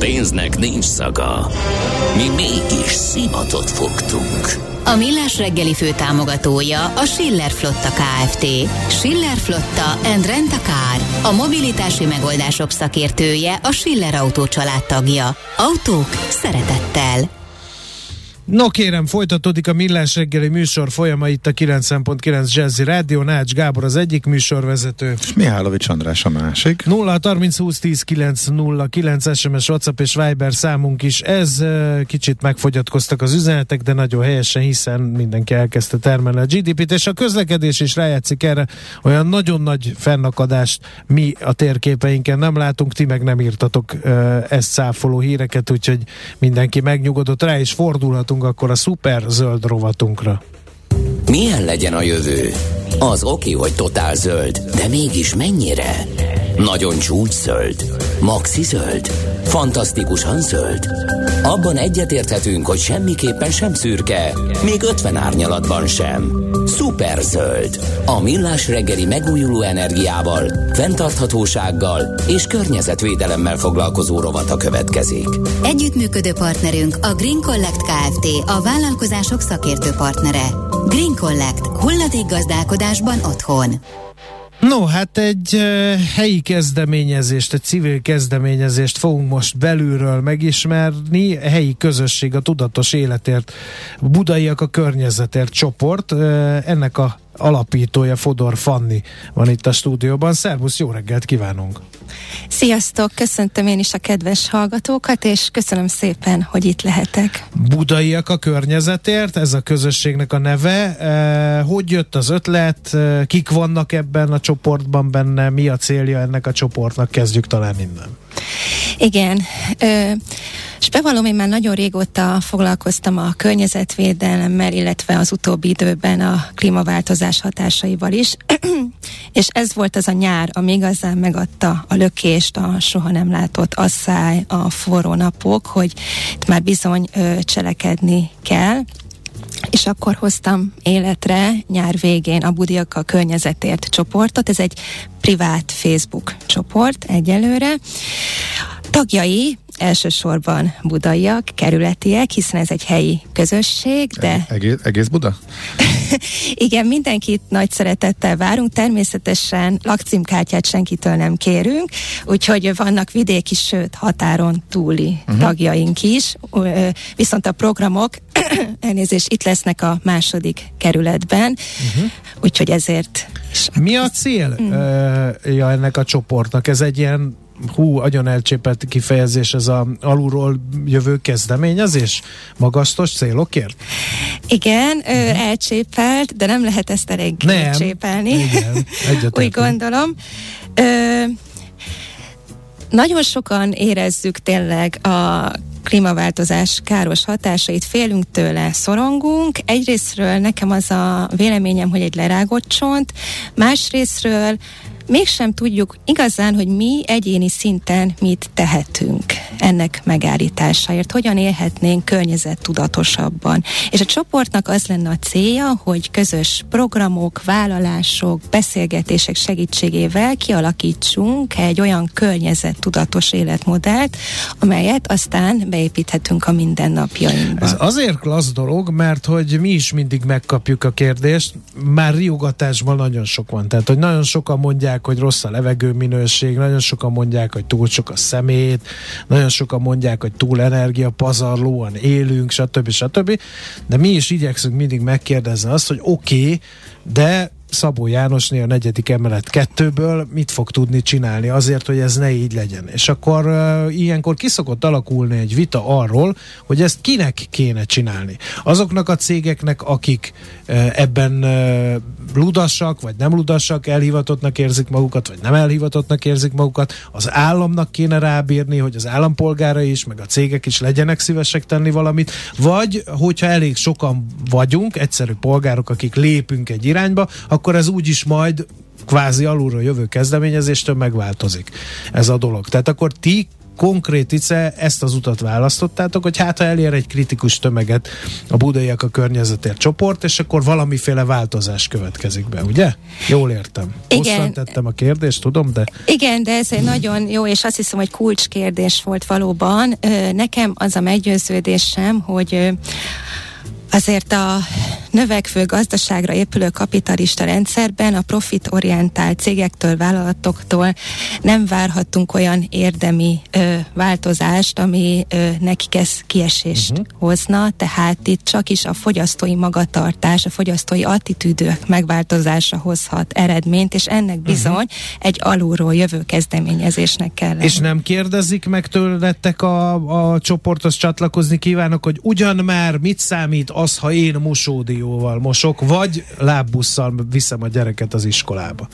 Pénznek nincs szaga. Mi mégis szimatot fogtunk. A Millás reggeli fő támogatója a Schiller Flotta KFT. Schiller Flotta and Rent a Car. A mobilitási megoldások szakértője a Schiller Autó tagja. Autók szeretettel. No kérem, folytatódik a Millás reggeli műsor folyama itt a 9.9 Jazzy Rádió, Nács Gábor az egyik műsorvezető. És Mihálovics András a másik. 0 30 20 10 9 0 9 SMS, WhatsApp és Viber számunk is. Ez kicsit megfogyatkoztak az üzenetek, de nagyon helyesen, hiszen mindenki elkezdte termelni a GDP-t, és a közlekedés is rájátszik erre. Olyan nagyon nagy fennakadást mi a térképeinken nem látunk, ti meg nem írtatok ezt száfoló híreket, úgyhogy mindenki megnyugodott rá, és fordulhatunk rátérünk akkor a szuper zöld rovatunkra. Milyen legyen a jövő? Az oké, hogy totál zöld, de mégis mennyire? Nagyon csúcs zöld? Maxi zöld? Fantasztikusan zöld? Abban egyetérthetünk, hogy semmiképpen sem szürke, még 50 árnyalatban sem. Szuper zöld. A millás reggeli megújuló energiával, fenntarthatósággal és környezetvédelemmel foglalkozó rovata következik. Együttműködő partnerünk a Green Collect Kft. A vállalkozások szakértő partnere. Green Collect. Hulladék gazdálkodásban otthon. No, hát egy helyi kezdeményezést, egy civil kezdeményezést fogunk most belülről megismerni. A helyi közösség a tudatos életért, budaiak a környezetért csoport. Ennek a alapítója Fodor Fanni van itt a stúdióban. Szervusz, jó reggelt kívánunk! Sziasztok, köszöntöm én is a kedves hallgatókat, és köszönöm szépen, hogy itt lehetek. Budaiak a környezetért, ez a közösségnek a neve. Eh, hogy jött az ötlet? Eh, kik vannak ebben a csoportban benne? Mi a célja ennek a csoportnak? Kezdjük talán innen. Igen. Ö, és bevallom, én már nagyon régóta foglalkoztam a környezetvédelemmel, illetve az utóbbi időben a klímaváltozás hatásaival is. és ez volt az a nyár, ami igazán megadta a lökést, a soha nem látott asszály, a forró napok, hogy itt már bizony ö, cselekedni kell és akkor hoztam életre nyár végén a Budiak a környezetért csoportot. Ez egy privát Facebook csoport egyelőre. Tagjai elsősorban budaiak, kerületiek, hiszen ez egy helyi közösség, de... Egész, egész Buda? Igen, mindenkit nagy szeretettel várunk, természetesen lakcímkártyát senkitől nem kérünk, úgyhogy vannak vidéki, sőt határon túli uh-huh. tagjaink is, viszont a programok elnézést, itt lesznek a második kerületben, uh-huh. úgyhogy ezért... Mi a cél mm. uh, ja, ennek a csoportnak? Ez egy ilyen hú, agyon elcsépelt kifejezés ez a alulról jövő kezdeményezés? Magasztos célokért? Igen, uh-huh. elcsépelt, de nem lehet ezt elég nem. csépelni. Igen, Úgy gondolom. Ö, nagyon sokan érezzük tényleg a klímaváltozás káros hatásait, félünk tőle, szorongunk. Egyrésztről nekem az a véleményem, hogy egy lerágott csont, másrésztről mégsem tudjuk igazán, hogy mi egyéni szinten mit tehetünk ennek megállításáért, hogyan élhetnénk környezet tudatosabban. És a csoportnak az lenne a célja, hogy közös programok, vállalások, beszélgetések segítségével kialakítsunk egy olyan környezet tudatos életmodellt, amelyet aztán beépíthetünk a mindennapjainkba. Ez azért klassz dolog, mert hogy mi is mindig megkapjuk a kérdést, már riogatásban nagyon sok van, tehát hogy nagyon sokan mondják, mondják, hogy rossz a levegő minőség, nagyon sokan mondják, hogy túl sok a szemét, nagyon sokan mondják, hogy túl energia pazarlóan élünk, stb. stb. De mi is igyekszünk mindig megkérdezni azt, hogy oké, okay, de Szabó Jánosné a negyedik emelet kettőből mit fog tudni csinálni azért, hogy ez ne így legyen. És akkor uh, ilyenkor kiszokott alakulni egy vita arról, hogy ezt kinek kéne csinálni. Azoknak a cégeknek, akik uh, ebben uh, ludasak, vagy nem ludasak, elhivatottnak érzik magukat, vagy nem elhivatottnak érzik magukat, az államnak kéne rábírni, hogy az állampolgárai is, meg a cégek is legyenek szívesek tenni valamit, vagy hogyha elég sokan vagyunk, egyszerű polgárok, akik lépünk egy irányba, akkor ez úgyis majd kvázi alulról jövő kezdeményezéstől megváltozik ez a dolog. Tehát akkor ti konkrét ice ezt az utat választottátok, hogy hát ha elér egy kritikus tömeget a budaiak a környezetért csoport, és akkor valamiféle változás következik be, ugye? Jól értem. Igen. Hosszan tettem a kérdést, tudom, de... Igen, de ez egy nagyon jó, és azt hiszem, hogy kulcskérdés volt valóban. Nekem az a meggyőződésem, hogy Azért a növekvő gazdaságra épülő kapitalista rendszerben a profitorientált cégektől, vállalatoktól nem várhatunk olyan érdemi ö, változást, ami ö, nekik ez kiesést uh-huh. hozna, tehát itt csak is a fogyasztói magatartás, a fogyasztói attitűdök megváltozása hozhat eredményt, és ennek mhm. bizony uh-huh. egy alulról jövő kezdeményezésnek kell lenni. És nem kérdezik meg tőletek a, a csoporthoz csatlakozni kívánok, hogy ugyan már mit számít az, ha én mosódióval mosok, vagy lábbusszal viszem a gyereket az iskolába?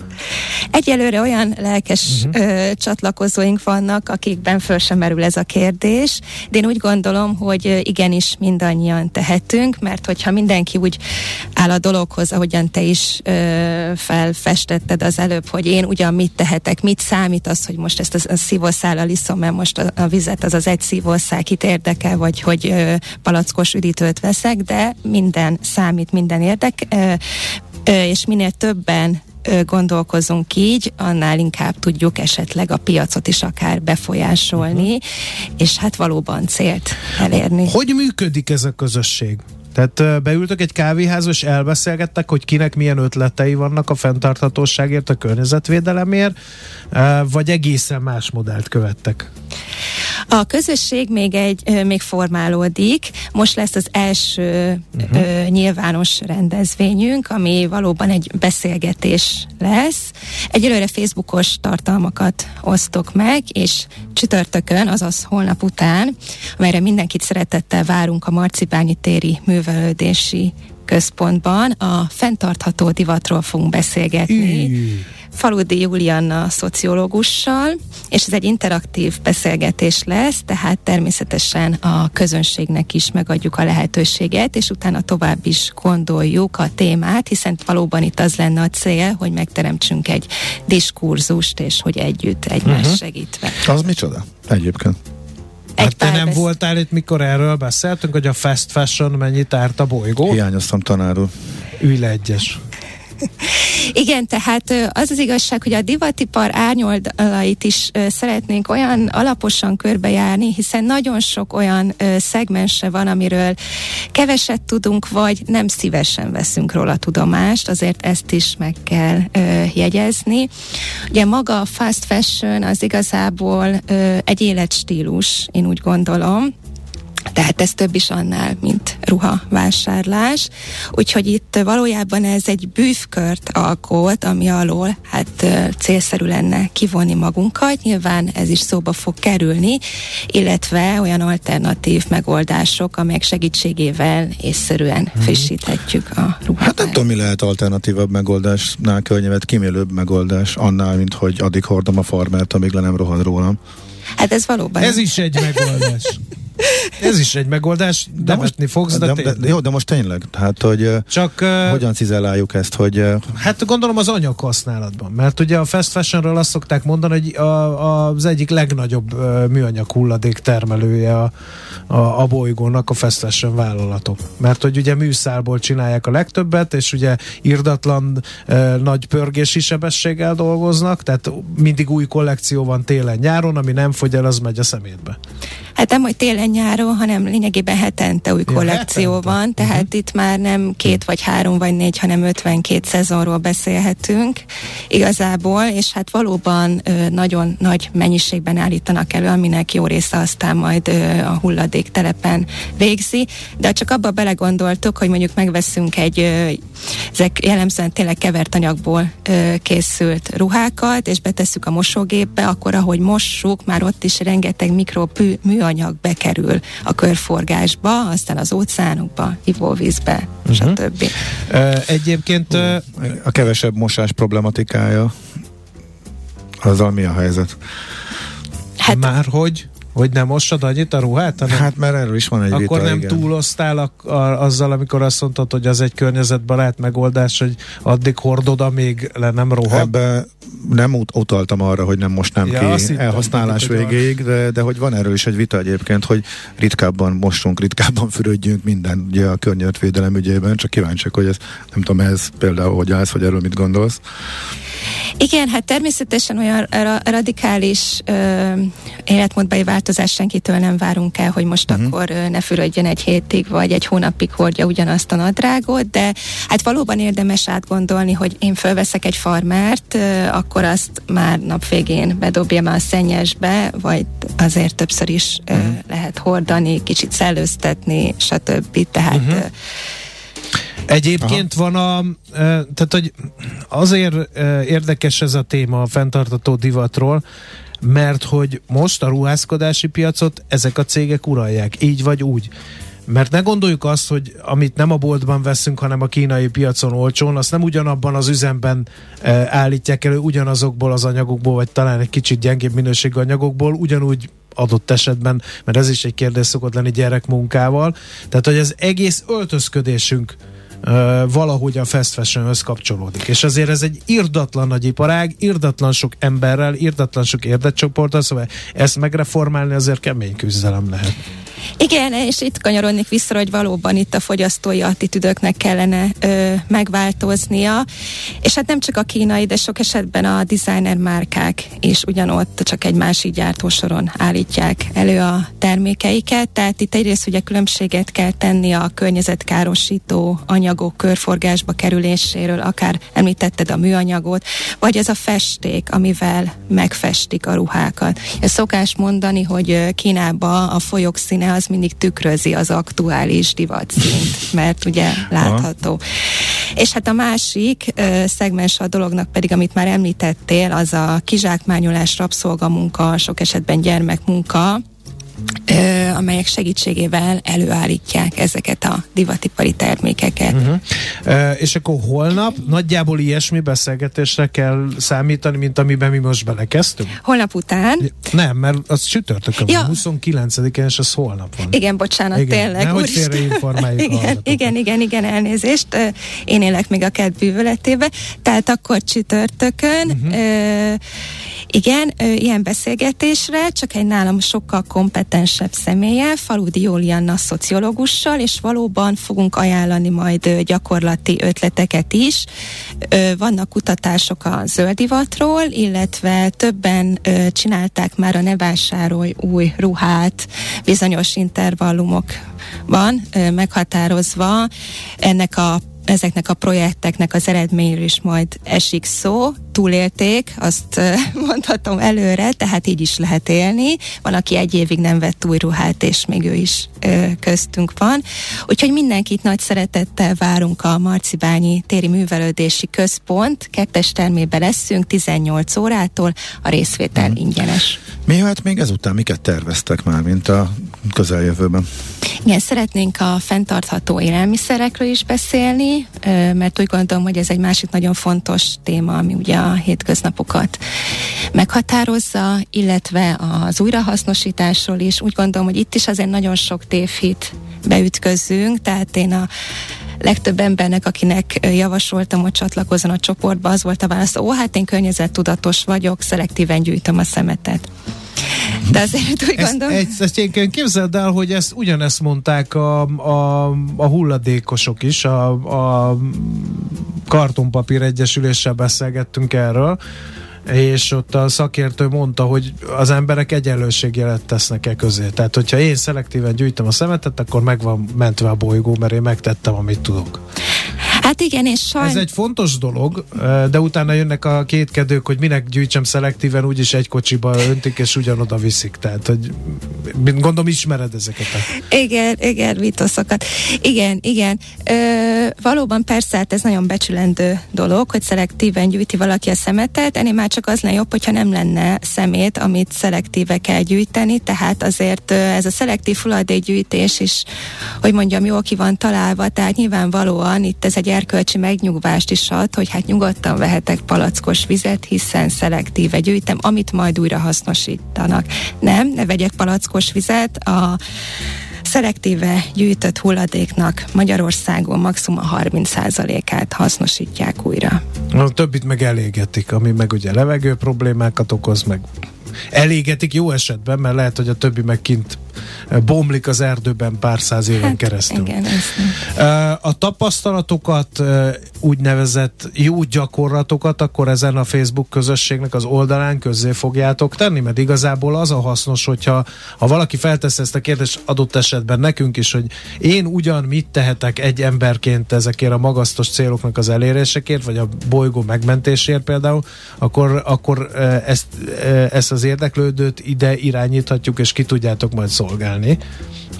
Egyelőre olyan lelkes uh-huh. ö, csatlakozóink vannak, akikben föl sem merül ez a kérdés, de én úgy gondolom, hogy igenis mindannyian tehetünk, mert hogyha mindenki úgy áll a dologhoz, ahogyan te is ö, felfestetted az előbb, hogy én ugyan mit tehetek, mit számít az, hogy most ezt a, a szívószállal iszom, mert most a, a vizet az az egy szívószál kit érdekel, vagy hogy ö, palackos üdítőt veszek, de minden számít, minden érdek, és minél többen gondolkozunk így, annál inkább tudjuk esetleg a piacot is akár befolyásolni, uh-huh. és hát valóban célt elérni. Hogy működik ez a közösség? Tehát beültök egy kávéházba, és elbeszélgettek, hogy kinek milyen ötletei vannak a fenntarthatóságért, a környezetvédelemért, vagy egészen más modellt követtek? A közösség még egy még formálódik. Most lesz az első uh-huh. ö, nyilvános rendezvényünk, ami valóban egy beszélgetés lesz. Egyelőre Facebookos tartalmakat osztok meg, és csütörtökön, azaz holnap után, amelyre mindenkit szeretettel várunk a Marcibányi téri művelődési központban a fenntartható divatról fogunk beszélgetni. Ű. Faludi Julianna szociológussal, és ez egy interaktív beszélgetés lesz, tehát természetesen a közönségnek is megadjuk a lehetőséget, és utána tovább is gondoljuk a témát, hiszen valóban itt az lenne a cél, hogy megteremtsünk egy diskurzust, és hogy együtt egymást uh-huh. segítve. Az micsoda egyébként? Hát te nem voltál itt, mikor erről beszéltünk, hogy a fast fashion mennyit árt a bolygó? Hiányoztam tanárul. Ülj le egyes. Igen, tehát az az igazság, hogy a divatipar árnyoldalait is szeretnénk olyan alaposan körbejárni, hiszen nagyon sok olyan szegmense van, amiről keveset tudunk, vagy nem szívesen veszünk róla tudomást, azért ezt is meg kell jegyezni. Ugye maga a fast fashion az igazából egy életstílus, én úgy gondolom, tehát ez több is annál, mint ruhavásárlás. Úgyhogy itt valójában ez egy bűvkört alkot, ami alól hát célszerű lenne kivonni magunkat. Nyilván ez is szóba fog kerülni, illetve olyan alternatív megoldások, amelyek segítségével észszerűen hmm. frissíthetjük a ruhát. Hát nem tudom, mi lehet alternatívabb megoldásnál környevet kimélőbb megoldás annál, mint hogy addig hordom a farmert, amíg le nem rohan rólam. Hát ez valóban. Ez is egy megoldás. Ez is egy megoldás, de most, fogsz, de, de, de, Jó, de most tényleg, hát hogy Csak, uh, hogyan cizelláljuk ezt, hogy... Uh, hát gondolom az anyaghasználatban, mert ugye a fast fashionről azt szokták mondani, hogy a, a, az egyik legnagyobb uh, műanyag hulladék termelője a, a, a bolygónak a fast fashion vállalatok. Mert hogy ugye műszálból csinálják a legtöbbet, és ugye irdatlan uh, nagy pörgési sebességgel dolgoznak, tehát mindig új kollekció van télen-nyáron, ami nem fogy el, az megy a szemétbe. Hát nem, hogy télen-nyáron, hanem lényegében hetente új ja, kollekció hetente. van, tehát uh-huh. itt már nem két vagy három vagy négy, hanem 52 szezonról beszélhetünk igazából, és hát valóban ö, nagyon nagy mennyiségben állítanak elő, aminek jó része aztán majd ö, a hulladék telepen végzi, de csak abba belegondoltuk, hogy mondjuk megveszünk egy, ö, ezek jellemzően tényleg kevert anyagból ö, készült ruhákat, és betesszük a mosógépbe, akkor ahogy mossuk, már ott is rengeteg mikropű műanyag bekerül a körforgásba, aztán az óceánokba, ivóvízbe, uh-huh. stb. Egyébként uh, a kevesebb mosás problematikája, azzal mi a helyzet? Hát, Már hogy? Hogy nem mosod annyit a ruhát? Hanem hát mert erről is van egy Akkor vita, nem igen. túloztál a, a, azzal, amikor azt mondtad, hogy az egy környezetbarát megoldás, hogy addig hordod, amíg le nem rohad? Ebbe nem ut- utaltam arra, hogy nem mostnám ja, ki hittem, elhasználás végéig, de, de hogy van erről is egy vita egyébként, hogy ritkábban mostunk, ritkábban fürödjünk minden ugye a környezetvédelem ügyében, csak kíváncsiak, hogy ez nem tudom, ez például hogy állsz, vagy erről mit gondolsz? Igen, hát természetesen olyan ra- radikális ö, életmódbeli változás senkitől nem várunk el, hogy most uh-huh. akkor ö, ne fürödjön egy hétig, vagy egy hónapig hordja ugyanazt a nadrágot, de hát valóban érdemes átgondolni, hogy én fölveszek egy farmert, ö, akkor azt már nap végén bedobjam a szennyesbe, vagy azért többször is ö, uh-huh. lehet hordani, kicsit szellőztetni, stb. Tehát uh-huh. Egyébként Aha. van a, tehát hogy azért érdekes ez a téma a fenntartató divatról, mert hogy most a ruházkodási piacot ezek a cégek uralják, így vagy úgy. Mert ne gondoljuk azt, hogy amit nem a boltban veszünk, hanem a kínai piacon olcsón, azt nem ugyanabban az üzemben e, állítják elő, ugyanazokból az anyagokból, vagy talán egy kicsit gyengébb minőségű anyagokból, ugyanúgy adott esetben, mert ez is egy kérdés szokott lenni gyerekmunkával. Tehát, hogy az egész öltözködésünk valahogy a fast fashionhöz kapcsolódik. És azért ez egy irdatlan nagy iparág, irdatlan sok emberrel, irdatlan sok érdekcsoporttal, szóval ezt megreformálni azért kemény küzdelem lehet. Igen, és itt kanyarodnék vissza, hogy valóban itt a fogyasztói attitűdöknek kellene ö, megváltoznia, és hát nem csak a kínai, de sok esetben a designer márkák is ugyanott csak egy másik gyártósoron állítják elő a termékeiket, tehát itt egyrészt ugye különbséget kell tenni a környezetkárosító anyagok körforgásba kerüléséről, akár említetted a műanyagot, vagy ez a festék, amivel megfestik a ruhákat. Ez szokás mondani, hogy Kínában a folyók színe az mindig tükrözi az aktuális divatszint, mert ugye látható. Aha. És hát a másik ö, szegmens a dolognak pedig, amit már említettél, az a kizsákmányolás, rabszolgamunka, sok esetben gyermekmunka, ö, amelyek segítségével előállítják ezeket a divatipari termékeket. Uh-huh. E, és akkor holnap nagyjából ilyesmi beszélgetésre kell számítani, mint amiben mi most belekezdtünk? Holnap után? Nem, mert az csütörtökön ja. 29-én, és az holnap van. Igen, bocsánat, igen. tényleg. Nehogy félreinformáljuk igen, igen, igen, igen, elnézést. Én élek még a kedvűvöletébe. Tehát akkor csütörtökön uh-huh. ö, igen, ö, ilyen beszélgetésre, csak egy nálam sokkal kompetensebb személye, Faludi Jólianna szociológussal, és valóban fogunk ajánlani majd ö, gyakorlati ötleteket is. Ö, vannak kutatások a zöldivatról, illetve többen ö, csinálták már a ne vásárolj új ruhát bizonyos intervallumokban ö, meghatározva ennek a ezeknek a projekteknek az eredményről is majd esik szó, túlélték, azt mondhatom előre, tehát így is lehet élni. Van, aki egy évig nem vett új ruhát, és még ő is köztünk van. Úgyhogy mindenkit nagy szeretettel várunk a Marcibányi Téri Művelődési Központ. Kettes termében leszünk 18 órától, a részvétel hmm. ingyenes. Mi hát még ezután miket terveztek már, mint a közeljövőben? Igen, szeretnénk a fenntartható élelmiszerekről is beszélni, mert úgy gondolom, hogy ez egy másik nagyon fontos téma, ami ugye a hétköznapokat meghatározza, illetve az újrahasznosításról is. Úgy gondolom, hogy itt is azért nagyon sok tévhit beütközünk, tehát én a legtöbb embernek, akinek javasoltam, hogy csatlakozzon a csoportba, az volt a válasz, ó, hát én környezettudatos vagyok, szelektíven gyűjtöm a szemetet. De azért úgy gondolom... Ezt, ezt én képzeld el, hogy ezt ugyanezt mondták a, a, a hulladékosok is, a, a kartonpapír egyesüléssel beszélgettünk erről, és ott a szakértő mondta, hogy az emberek egyenlőségjelet tesznek e közé. Tehát, hogyha én szelektíven gyűjtöm a szemetet, akkor meg van mentve a bolygó, mert én megtettem, amit tudok. Hát igen, és sajn... Ez egy fontos dolog, de utána jönnek a kétkedők, hogy minek gyűjtsem szelektíven, úgyis egy kocsiba öntik, és ugyanoda viszik. Tehát, hogy gondolom ismered ezeket. A... Igen, igen, vitoszokat. Igen, igen. Ö, valóban persze, hát ez nagyon becsülendő dolog, hogy szelektíven gyűjti valaki a szemetet. Ennél már csak az lenne jobb, hogyha nem lenne szemét, amit szelektíve kell gyűjteni, tehát azért ez a szelektív hulladékgyűjtés is, hogy mondjam, jól ki van találva, tehát nyilvánvalóan itt ez egy erkölcsi megnyugvást is ad, hogy hát nyugodtan vehetek palackos vizet, hiszen szelektíve gyűjtem, amit majd újra hasznosítanak. Nem, ne vegyek palackos vizet, a szelektíve gyűjtött hulladéknak Magyarországon maximum a 30%-át hasznosítják újra. A többit meg elégetik, ami meg ugye levegő problémákat okoz, meg elégetik jó esetben, mert lehet, hogy a többi meg kint bomlik az erdőben pár száz éven hát, keresztül. Igen, a tapasztalatokat, úgynevezett jó gyakorlatokat akkor ezen a Facebook közösségnek az oldalán közzé fogjátok tenni, mert igazából az a hasznos, hogyha ha valaki feltesz ezt a kérdést adott esetben nekünk is, hogy én ugyan mit tehetek egy emberként ezekért a magasztos céloknak az elérésekért, vagy a bolygó megmentésért például, akkor, akkor ezt, ezt az érdeklődőt ide irányíthatjuk, és ki tudjátok majd szolgálni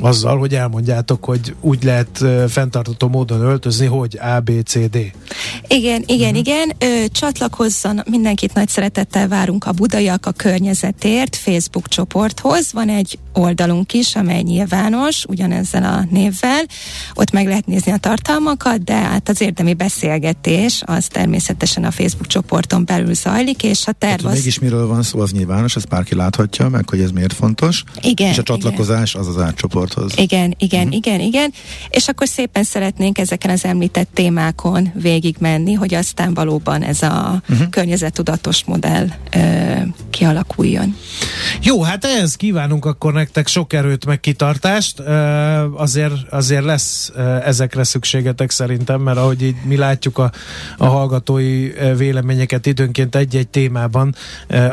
azzal, hogy elmondjátok, hogy úgy lehet fenntartató módon öltözni, hogy A, B, C, D. Igen, igen, uh-huh. igen. Ö, csatlakozzon, mindenkit nagy szeretettel várunk a Budaiak a környezetért Facebook csoporthoz. Van egy oldalunk is, amely nyilvános, ugyanezzel a névvel. Ott meg lehet nézni a tartalmakat, de hát az érdemi beszélgetés az természetesen a Facebook csoporton belül zajlik, és a terv hát, az... Mégis miről van szó, az nyilvános, ezt bárki láthatja meg, hogy ez miért fontos. Igen. És a csatlakozás igen. az az átcsoporthoz. Igen, igen, uh-huh. igen, igen. És akkor szépen szeretnénk ezeken az említett témákon végigmenni, hogy aztán valóban ez a uh-huh. környezettudatos modell ö, kialakuljon. Jó, hát ehhez kívánunk akkor nektek sok erőt, meg kitartást. Azért, azért lesz ezekre szükségetek szerintem, mert ahogy így mi látjuk a, a hallgatói véleményeket időnként egy-egy témában,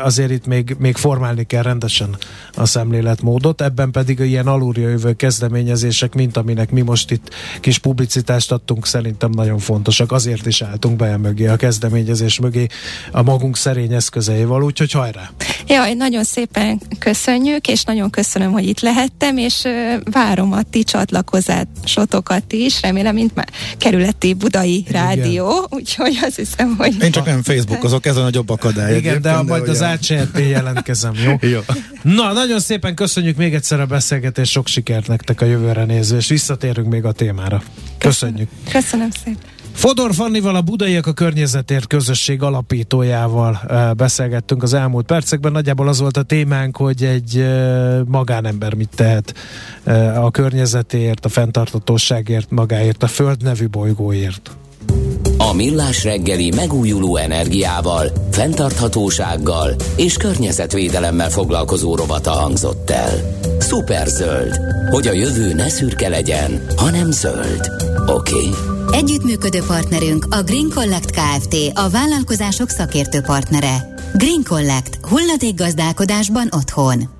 azért itt még, még formálni kell rendesen a szemléletmódot. Ebben pedig ilyen alulja jövő kezdeményezések, mint aminek mi most itt kis publicitást adtunk, szerintem nagyon fontosak. Azért is álltunk be mögé, a kezdeményezés mögé a magunk szerény eszközeivel, úgyhogy hajrá! Jaj, nagyon szépen köszönjük, és nagyon köszönöm, hogy itt lehettem, és várom a ti csatlakozásotokat is, remélem, mint már kerületi budai Igen. rádió, úgyhogy azt hiszem, hogy... Én csak nem Facebookozok, ez a nagyobb akadály. Igen, de, de majd az ACRT jelentkezem, jó? jó? Na, nagyon szépen köszönjük még egyszer a beszélgetést, sok sikert nektek a jövőre nézve, és visszatérünk még a témára. Köszönjük. Köszönöm, köszönöm szépen. Fodor Fannival, a Budaiak a Környezetért közösség alapítójával beszélgettünk az elmúlt percekben. Nagyjából az volt a témánk, hogy egy magánember mit tehet a környezetért, a fenntartatóságért, magáért, a Föld nevű bolygóért. A Millás reggeli megújuló energiával, fenntarthatósággal és környezetvédelemmel foglalkozó rovata hangzott el. Superzöld, hogy a jövő ne szürke legyen, hanem zöld. Oké? Okay? Együttműködő partnerünk a Green Collect Kft. a vállalkozások szakértő partnere. Green Collect. Hulladék gazdálkodásban otthon.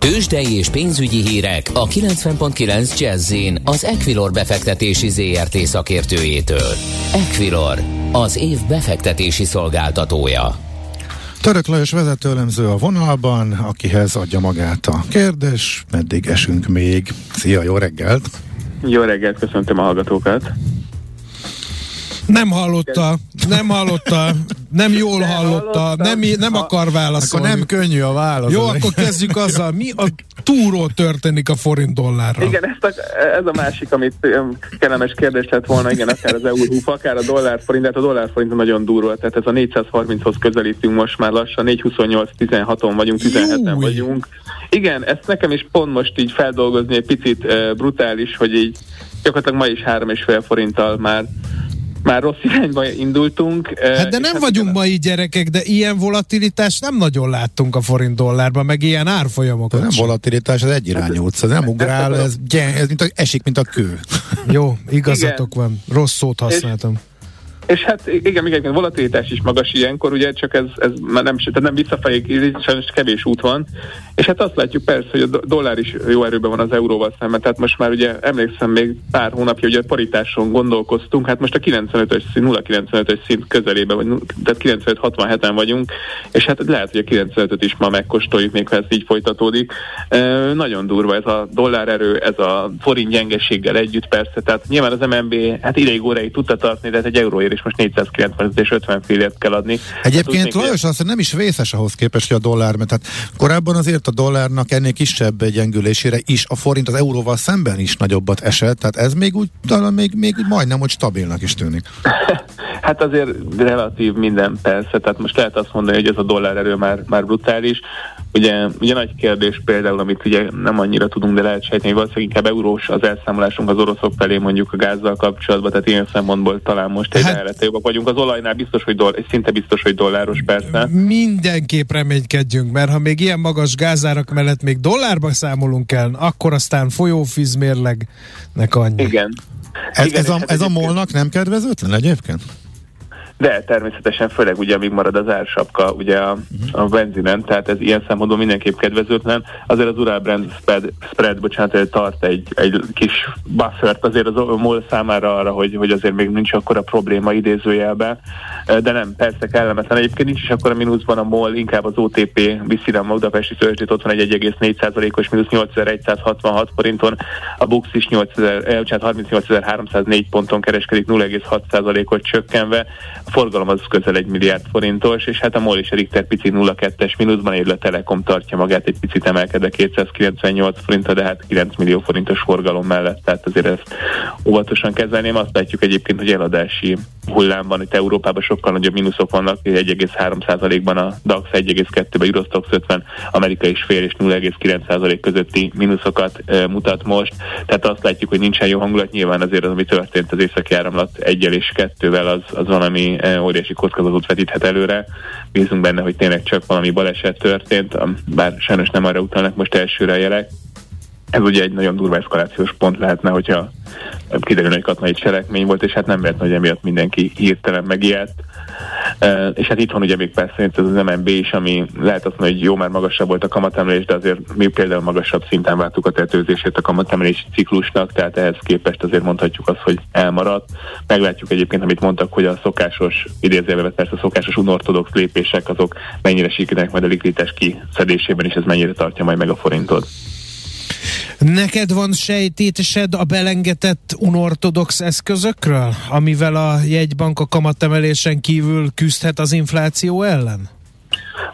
Tőzsdei és pénzügyi hírek a 90.9 jazz az Equilor befektetési ZRT szakértőjétől. Equilor, az év befektetési szolgáltatója. Török Lajos vezetőlemző a vonalban, akihez adja magát a kérdés. Meddig esünk még? Szia, jó reggelt! Jó reggelt, köszöntöm a hallgatókat! Nem hallotta, nem hallotta, nem jól nem hallotta, nem, nem akar válaszolni. Akkor nem könnyű a válasz. Jó, akkor kezdjük azzal. Mi a túról történik a forint dollárra? Igen, ezt a, ez a másik, amit kellemes kérdés lett volna, igen, akár az euró, akár a dollár forint, de hát a dollár forint nagyon durva, tehát ez a 430-hoz közelítünk most már lassan, 428-16-on vagyunk, 17-en vagyunk. Igen, ezt nekem is pont most így feldolgozni egy picit uh, brutális, hogy így gyakorlatilag ma is 3,5 forinttal már már rossz irányba indultunk. Hát de nem hát vagyunk ma így gyerekek, de ilyen volatilitást nem nagyon láttunk a forint dollárban, meg ilyen árfolyamokat. Nem volatilitás, az egyirányú utca, nem ugrál, ez, ez mint a, esik, mint a kő. Jó, igazatok Igen. van, rossz szót használtam. És és hát igen, még egy volatilitás is magas ilyenkor, ugye, csak ez, ez már nem, tehát nem visszafelé, sajnos kevés út van. És hát azt látjuk persze, hogy a dollár is jó erőben van az euróval szemben, tehát most már ugye emlékszem még pár hónapja, hogy a paritáson gondolkoztunk, hát most a 95-ös szint, 0,95-ös szint közelében, vagy, tehát 95-67-en vagyunk, és hát lehet, hogy a 95-öt is ma megkóstoljuk, még ha ez így folytatódik. E, nagyon durva ez a dollár erő, ez a forint gyengeséggel együtt persze, tehát nyilván az MNB hát ideig óráig tudta tartani, de hát egy euróért is most 490 és 50 fillért kell adni. Egyébként hát, Lajos azt nem is vészes ahhoz képest, hogy a dollár, mert hát korábban azért a dollárnak ennél kisebb gyengülésére is a forint az euróval szemben is nagyobbat esett, tehát ez még úgy talán még, még majdnem, hogy stabilnak is tűnik. Hát azért relatív minden persze, tehát most lehet azt mondani, hogy ez a dollár erő már, már brutális. Ugye, ugye nagy kérdés például, amit ugye nem annyira tudunk, de lehet sejteni, hogy valószínűleg inkább eurós az elszámolásunk az oroszok felé mondjuk a gázzal kapcsolatban, tehát ilyen szempontból talán most egy hát, jobbak vagyunk. Az olajnál biztos, hogy doll- szinte biztos, hogy dolláros persze. Mindenképp reménykedjünk, mert ha még ilyen magas gázárak mellett még dollárba számolunk el, akkor aztán folyófizmérlegnek annyi. Igen. Ez, Igen, ez, a, hát ez a molnak nem kedvezőtlen egyébként? De természetesen főleg ugye amíg marad az ársapka ugye a, uh-huh. a benzinen, tehát ez ilyen szempontból mindenképp kedvezőtlen. Azért az Ural Brand spread, spread bocsánat, tart egy, egy kis buffert azért az MOL számára arra, hogy, hogy azért még nincs akkor a probléma idézőjelben, de nem, persze kellemetlen. Egyébként nincs is akkor a mínuszban a MOL, inkább az OTP viszi a Magdapesti Szövetségét, ott van egy 1,4%-os mínusz 8166 forinton, a Bux is 38.304 ponton kereskedik 0,6%-ot csökkenve, forgalom az közel egy milliárd forintos, és hát a MOL és a Richter pici 0,2-es mínuszban, él a Telekom tartja magát egy picit emelkedve 298 forintra, de hát 9 millió forintos forgalom mellett, tehát azért ezt óvatosan kezelném. Azt látjuk egyébként, hogy eladási hullámban, itt Európában sokkal nagyobb mínuszok vannak, 1,3%-ban a DAX, 1,2-ben Eurostox 50, Amerika is fél és 0,9% közötti mínuszokat e, mutat most. Tehát azt látjuk, hogy nincsen jó hangulat. Nyilván azért az, ami történt az északi áramlat egyel és kettővel, az, az valami óriási kockázatot vetíthet előre. Bízunk benne, hogy tényleg csak valami baleset történt, bár sajnos nem arra utalnak most elsőre a jelek. Ez ugye egy nagyon durva eszkalációs pont lehetne, hogyha kiderül, hogy katonai cselekmény volt, és hát nem lehet, hogy emiatt mindenki hirtelen megijedt. És hát itt van ugye még persze ez az MNB is, ami lehet azt mondani, hogy jó, már magasabb volt a kamatemelés, de azért mi például magasabb szinten vártuk a tetőzését a kamatemelési ciklusnak, tehát ehhez képest azért mondhatjuk azt, hogy elmaradt. Meglátjuk egyébként, amit mondtak, hogy a szokásos, idézőjelben persze a szokásos unortodox lépések, azok mennyire sikerülnek majd a likviditás kiszedésében, és ez mennyire tartja majd meg a forintot. Neked van sejtésed a belengetett unortodox eszközökről, amivel a jegybank a kamatemelésen kívül küzdhet az infláció ellen?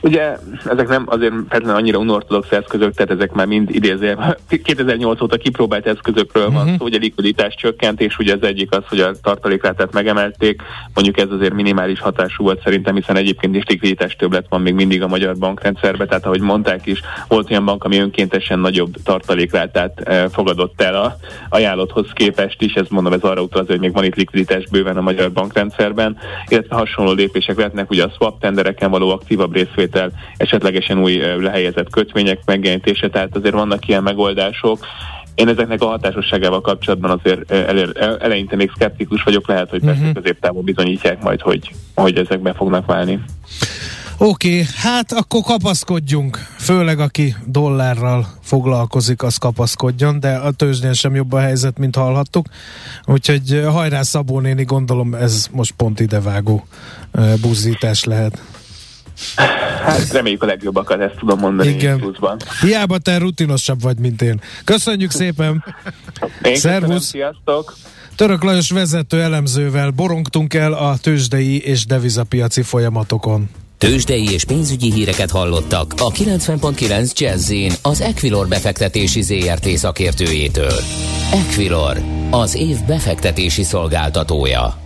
Ugye ezek nem azért feltétlenül annyira unortodox eszközök, tehát ezek már mind idézve 2008 óta kipróbált eszközökről van uh-huh. szó, ugye likviditás csökkentés, ugye az egyik az, hogy a tartalékrátát megemelték, mondjuk ez azért minimális hatású volt szerintem, hiszen egyébként is likviditás többlet van még mindig a magyar bankrendszerben, tehát ahogy mondták is, volt olyan bank, ami önkéntesen nagyobb tartalékrátát eh, fogadott el a ajánlotthoz képest is, ez mondom, ez arra utal, hogy még van itt likviditás bőven a magyar bankrendszerben, illetve hasonló lépések lehetnek, ugye a swap tendereken való aktívabb részvétel részvétel, esetlegesen új lehelyezett kötvények megjelenítése, tehát azért vannak ilyen megoldások. Én ezeknek a hatásosságával kapcsolatban azért eleinte még szkeptikus vagyok, lehet, hogy persze uh-huh. középtávon bizonyítják majd, hogy, hogy ezek be fognak válni. Oké, okay, hát akkor kapaszkodjunk. Főleg aki dollárral foglalkozik, az kapaszkodjon, de a tőzsdén sem jobb a helyzet, mint hallhattuk. Úgyhogy hajrá Szabó néni, gondolom ez most pont idevágó buzzítás lehet. Hát reméljük a legjobbakat, ezt tudom mondani Igen. pluszban. Hiába te rutinosabb vagy, mint én. Köszönjük szépen! Én Szervusz! sziasztok! Török Lajos vezető elemzővel borongtunk el a tőzsdei és devizapiaci folyamatokon. Tőzsdei és pénzügyi híreket hallottak a 90.9 jazz az Equilor befektetési ZRT szakértőjétől. Equilor, az év befektetési szolgáltatója.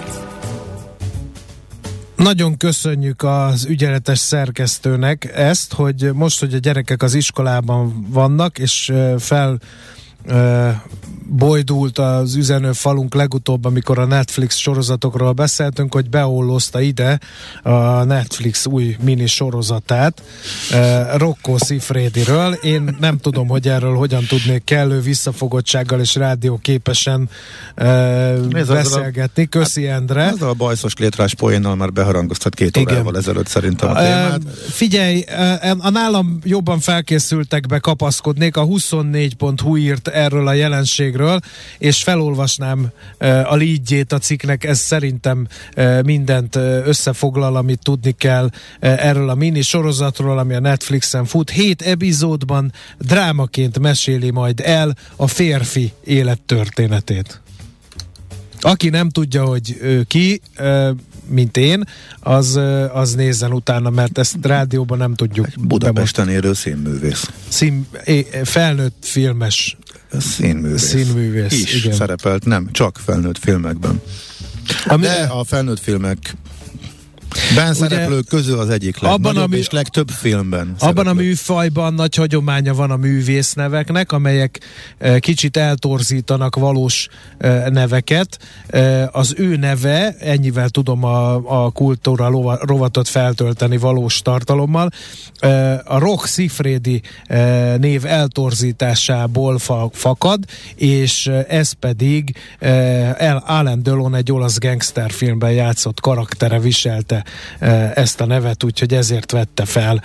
Nagyon köszönjük az ügyeletes szerkesztőnek ezt, hogy most, hogy a gyerekek az iskolában vannak, és fel bojdult az üzenő falunk legutóbb, amikor a Netflix sorozatokról beszéltünk, hogy beollozta ide a Netflix új mini sorozatát uh, Rocco Sifrediről. Én nem tudom, hogy erről hogyan tudnék kellő visszafogottsággal és rádió képesen uh, beszélgetni. Köszi Endre. Ez a bajszos létrás poénnal már beharangoztat két Igen. órával ezelőtt szerintem a témát. Uh, figyelj, a nálam jobban felkészültek be kapaszkodnék. A 24.hu írt erről a jelenségről, és felolvasnám a lígyét a cikknek, ez szerintem mindent összefoglal, amit tudni kell erről a mini sorozatról, ami a Netflixen fut. Hét epizódban drámaként meséli majd el a férfi élettörténetét. Aki nem tudja, hogy ő ki, mint én, az, az nézzen utána, mert ezt rádióban nem tudjuk. Budapesten érő színművész. Szín, felnőtt filmes színművész. Színművész, is igen. szerepelt, nem, csak felnőtt filmekben. Ami, De a felnőtt filmek Ben szereplők közül az egyik abban a mű, és legtöbb filmben. Abban a műfajban nagy hagyománya van a művészneveknek, amelyek e, kicsit eltorzítanak valós e, neveket. E, az ő neve, ennyivel tudom a, a kultúra lova, rovatot feltölteni valós tartalommal, e, a Rock Sifredi e, név eltorzításából fa, fakad, és ez pedig e, Alan Delon egy olasz gangsterfilmben játszott karaktere viselte ezt a nevet, úgyhogy ezért vette fel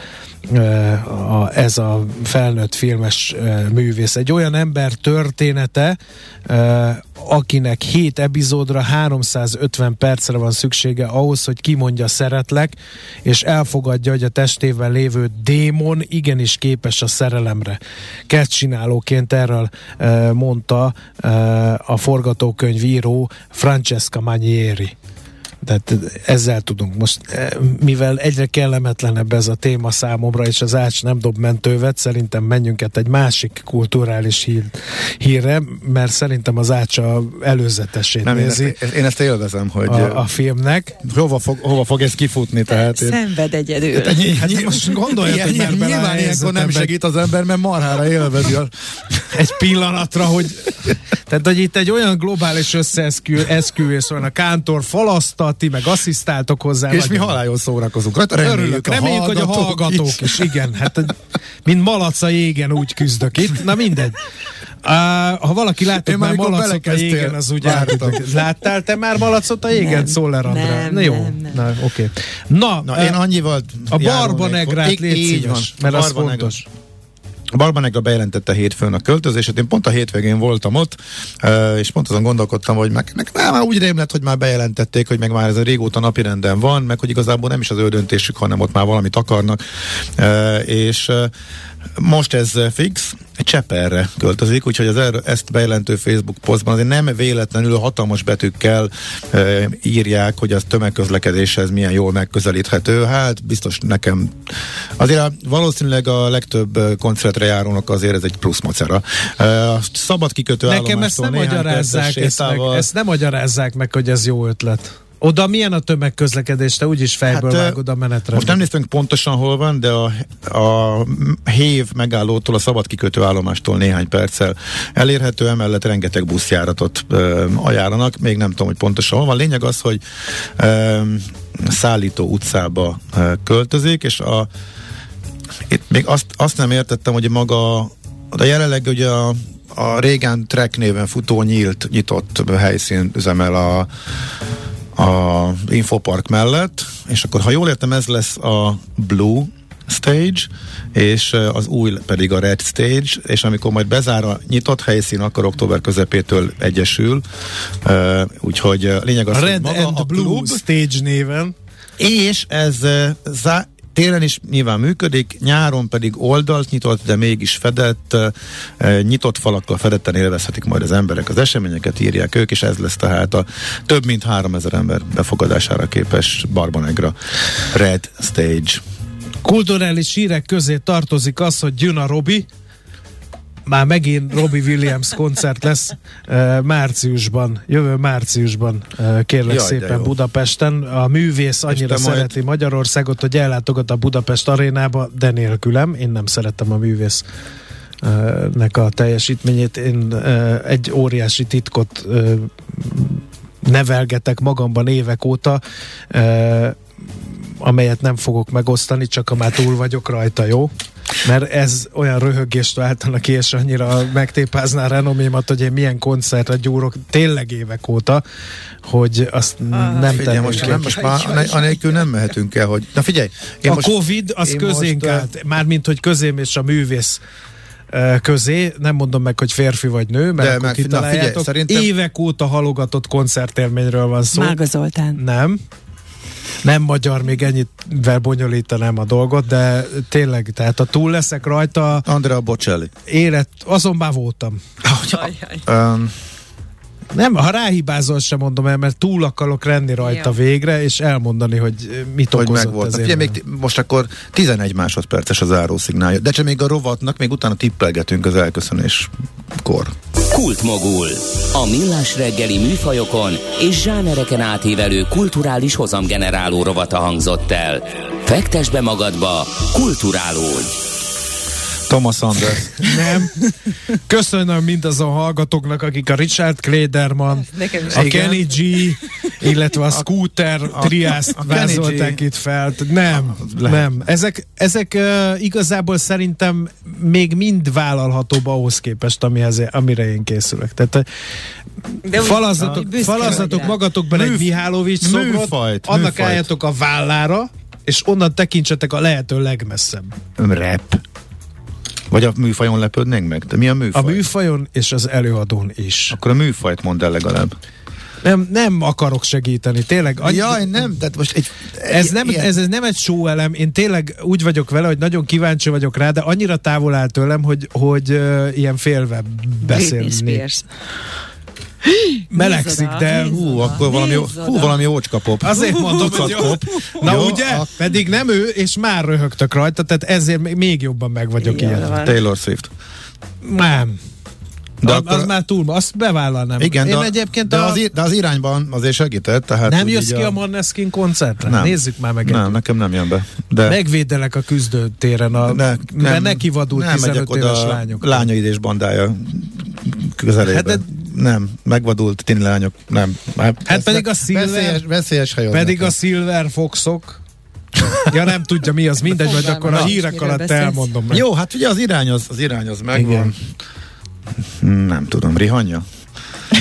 ez a felnőtt filmes művész. Egy olyan ember története, akinek 7 epizódra 350 percre van szüksége ahhoz, hogy kimondja szeretlek, és elfogadja, hogy a testében lévő démon igenis képes a szerelemre. Kezdcsinálóként erről mondta a forgatókönyvíró Francesca Manieri. Tehát ezzel tudunk most, eh, mivel egyre kellemetlenebb ez a téma számomra, és az Ács nem dob mentővet, szerintem menjünk át egy másik kulturális hír, hírre, mert szerintem az Ács a előzetesét nem, nézi. Én ezt, én ezt élvezem, hogy... A, a filmnek. Hova fog, hova fog ez kifutni? Tehát Szenved egyedül. Hát, hát most gondolja, hogy ilyen, Nyilván ilyenkor nem segít az ember, mert marhára élvezi. A... egy pillanatra, hogy tehát, hogy itt egy olyan globális összeesküvés van, a kántor falasztat, ti meg asszisztáltok hozzá. És mi haláljon szórakozunk rajta. Reméljük, Örülök, reméljük hogy a hallgatók is. is. Igen, hát mint malac a jégen úgy küzdök itt. Na mindegy. Uh, ha valaki látott már malacot a jégen, az úgy Láttál te már malacot a jégen, Szoller Andrá? Nem, Na jó, nem, nem. Na, oké. Okay. Na, Na, én annyival A Barbanegrát légy szíves, mert az fontos. Barbanegra bejelentette hétfőn a költözését, én pont a hétvégén voltam ott, és pont azon gondolkodtam, hogy meg, meg már úgy rém hogy már bejelentették, hogy meg már ez a régóta napirenden van, meg hogy igazából nem is az ő döntésük, hanem ott már valamit akarnak, és most ez fix, Cseperre költözik, úgyhogy az erre, ezt bejelentő Facebook posztban azért nem véletlenül hatalmas betűkkel e, írják, hogy az tömegközlekedéshez milyen jól megközelíthető. Hát biztos nekem azért a, valószínűleg a legtöbb koncertre járónak azért ez egy plusz macera. E, a szabad kikötő Nekem ezt nem magyarázzák, ezt, meg, ezt nem magyarázzák meg, hogy ez jó ötlet. Oda milyen a tömegközlekedés? Te úgyis fejből hát, vágod a menetre. Most nem néztünk pontosan hol van, de a, a hév megállótól, a szabad kikötő állomástól néhány perccel elérhető, emellett rengeteg buszjáratot ö, ajánlanak, még nem tudom, hogy pontosan hol van. Lényeg az, hogy ö, szállító utcába ö, költözik, és a itt még azt, azt nem értettem, hogy maga de jelenleg ugye a, a régen Trek néven futó nyílt, nyitott helyszín üzemel a a Infopark mellett, és akkor ha jól értem, ez lesz a Blue Stage, és az új pedig a Red Stage, és amikor majd bezár a nyitott helyszín, akkor október közepétől egyesül, úgyhogy lényeg az, a Red maga and a Blue klub, Stage néven. És ez zá- télen is nyilván működik, nyáron pedig oldalt nyitott, de mégis fedett, nyitott falakkal fedetten élvezhetik majd az emberek az eseményeket, írják ők, és ez lesz tehát a több mint 3000 ember befogadására képes Barbanegra Red Stage. Kulturális hírek közé tartozik az, hogy jön a Robi, már megint Robbie Williams koncert lesz uh, márciusban, jövő márciusban uh, kérlek Jaj, szépen Budapesten. A művész annyira szereti majd... Magyarországot, hogy ellátogat a Budapest arénába, de nélkülem. Én nem szeretem a művész nek a teljesítményét. Én uh, egy óriási titkot uh, nevelgetek magamban évek óta, uh, amelyet nem fogok megosztani, csak ha már túl vagyok rajta, jó? Mert ez olyan röhögést váltana ki, és annyira megtépázná a renomémat, hogy én milyen koncertre gyúrok tényleg évek óta, hogy azt ah, nem figyelj, most, nem, most már anélkül nem mehetünk el, hogy... Na figyelj! Én a most, Covid az közénk most, állt, mármint, hogy közém és a művész közé, nem mondom meg, hogy férfi vagy nő, mert De akkor meg, kitaláljátok. Na figyelj, szerintem... Évek óta halogatott koncertélményről van szó. Mága Zoltán. Nem. Nem magyar, még ennyit bonyolítanám a dolgot, de tényleg, tehát a túl leszek rajta. Andrea Bocelli. Élet, azon már voltam. Um, nem, ha ráhibázol, sem mondom el, mert túl akarok lenni rajta Jó. végre, és elmondani, hogy mit hogy okozott volt. Figyelj, még most akkor 11 másodperces az árószignálja, de csak még a rovatnak, még utána tippelgetünk az elköszönéskor. Kultmogul. A millás reggeli műfajokon és zsánereken átívelő kulturális hozamgeneráló rovata hangzott el. Fektes be magadba, kulturálódj! Thomas Anders. Nem. Köszönöm mindazon hallgatóknak, akik a Richard Klederman, a igen. Kenny G, illetve a Scooter a, triászt a, a vázolták itt fel. Nem, a, nem. Ezek, ezek uh, igazából szerintem még mind vállalhatóbb ahhoz képest, amihez, amire én készülök. Tehát de falazatok, falazatok magatokban Műf, egy Mihálovics szobrot, műfajt, annak műfajt. álljatok a vállára, és onnan tekintsetek a lehető legmesszebb. Rap. Vagy a műfajon lepődnénk meg? De mi a műfaj? A műfajon és az előadón is. Akkor a műfajt mondd el legalább. Nem, nem akarok segíteni, tényleg. Annyi, Jaj, nem, tehát most egy... Ez nem, ez, ez nem egy show elem, én tényleg úgy vagyok vele, hogy nagyon kíváncsi vagyok rá, de annyira távol áll tőlem, hogy, hogy uh, ilyen félve beszélni. Melegszik, de hú, akkor valami, hú, valami ócska pop. Azért mondom, hogy jó. Pop. Na jó, ugye? A... Pedig nem ő, és már röhögtök rajta, tehát ezért még jobban meg vagyok ilyen. Taylor Swift. Nem. De az, akkor... az már túl, azt bevállalnám. Igen, Én de, egyébként de, a... az, de az irányban azért segített. Tehát nem jössz ki a, a Maneskin koncertre? Nem. Nézzük már meg. Nem, nekem nem jön be. De... Megvédelek a küzdőtéren, a, ne, nem, mert neki vadult nem 15 éves lányok. Lányai és bandája közelébe. Hát de nem, megvadult tini lányok, nem. Hát, hát pedig a Silver, veszélyes, veszélyes pedig nekem. a Silver Foxok, ja nem tudja mi az, mindegy, vagy akkor a hírek alatt elmondom meg. Jó, hát ugye az irány az, az, irány az megvan. Igen. Nem tudom, Rihanya?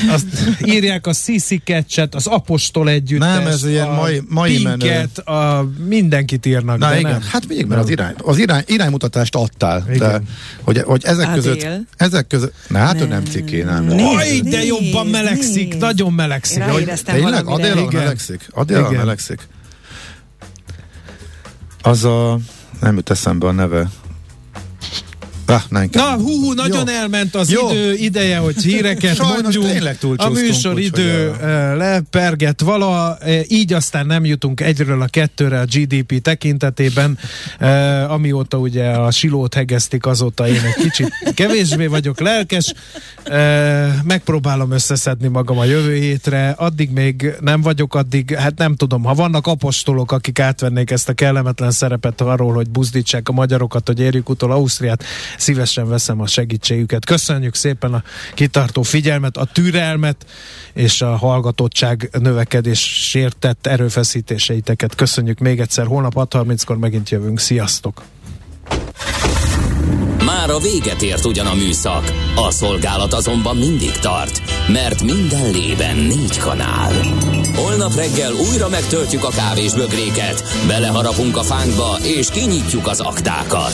Azt írják a Sisi Ketchet, az Apostol együttes, Nem, ez ilyen mai, mai Pinket, a, mindenkit írnak. Na igen, nem. hát még mert az, irány, az irány, iránymutatást adtál, igen. de hogy, hogy ezek Adél. között, ezek között, na hát nem. ő nem ciké, nem. Oj, de jobban melegszik, nézd. nagyon melegszik. Tényleg? Adél melegszik? Adél melegszik. Az a, nem jut eszembe a neve, Na, hú, hú, nagyon Jó. elment az Jó. idő ideje, hogy híreket Sajnos mondjunk. A műsor idő a... Eh, leperget vala, így aztán nem jutunk egyről a kettőre a GDP tekintetében, amióta ugye a silót hegesztik, azóta én egy kicsit kevésbé vagyok lelkes. Megpróbálom összeszedni magam a jövő hétre, addig még nem vagyok, addig, hát nem tudom, ha vannak apostolok, akik átvennék ezt a kellemetlen szerepet arról, hogy buzdítsák a magyarokat, hogy érjük utol Ausztriát, szívesen veszem a segítségüket. Köszönjük szépen a kitartó figyelmet, a türelmet és a hallgatottság növekedésért tett erőfeszítéseiteket. Köszönjük még egyszer. Holnap 6.30-kor megint jövünk. Sziasztok! Már a véget ért ugyan a műszak, a szolgálat azonban mindig tart, mert minden lében négy kanál. Holnap reggel újra megtöltjük a kávés bögréket, beleharapunk a fánkba és kinyitjuk az aktákat.